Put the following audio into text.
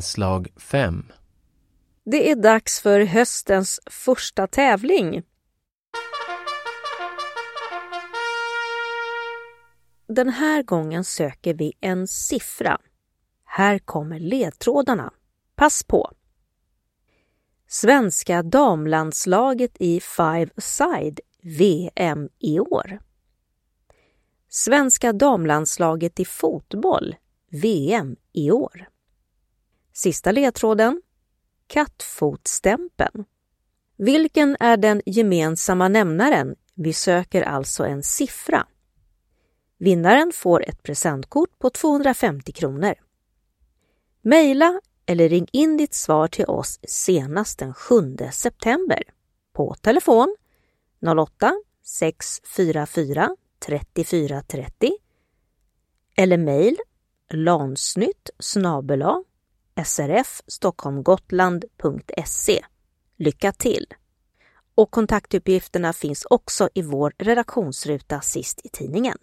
Inslag 5 Det är dags för höstens första tävling. Den här gången söker vi en siffra. Här kommer ledtrådarna. Pass på! Svenska damlandslaget i five-side VM i år. Svenska damlandslaget i fotboll VM i år. Sista ledtråden. Kattfotstämpeln. Vilken är den gemensamma nämnaren? Vi söker alltså en siffra. Vinnaren får ett presentkort på 250 kronor. Mejla eller ring in ditt svar till oss senast den 7 september på telefon 08-644-3430 eller mejl lansnytt snabela srfstockholmgotland.se. Lycka till! Och kontaktuppgifterna finns också i vår redaktionsruta sist i tidningen.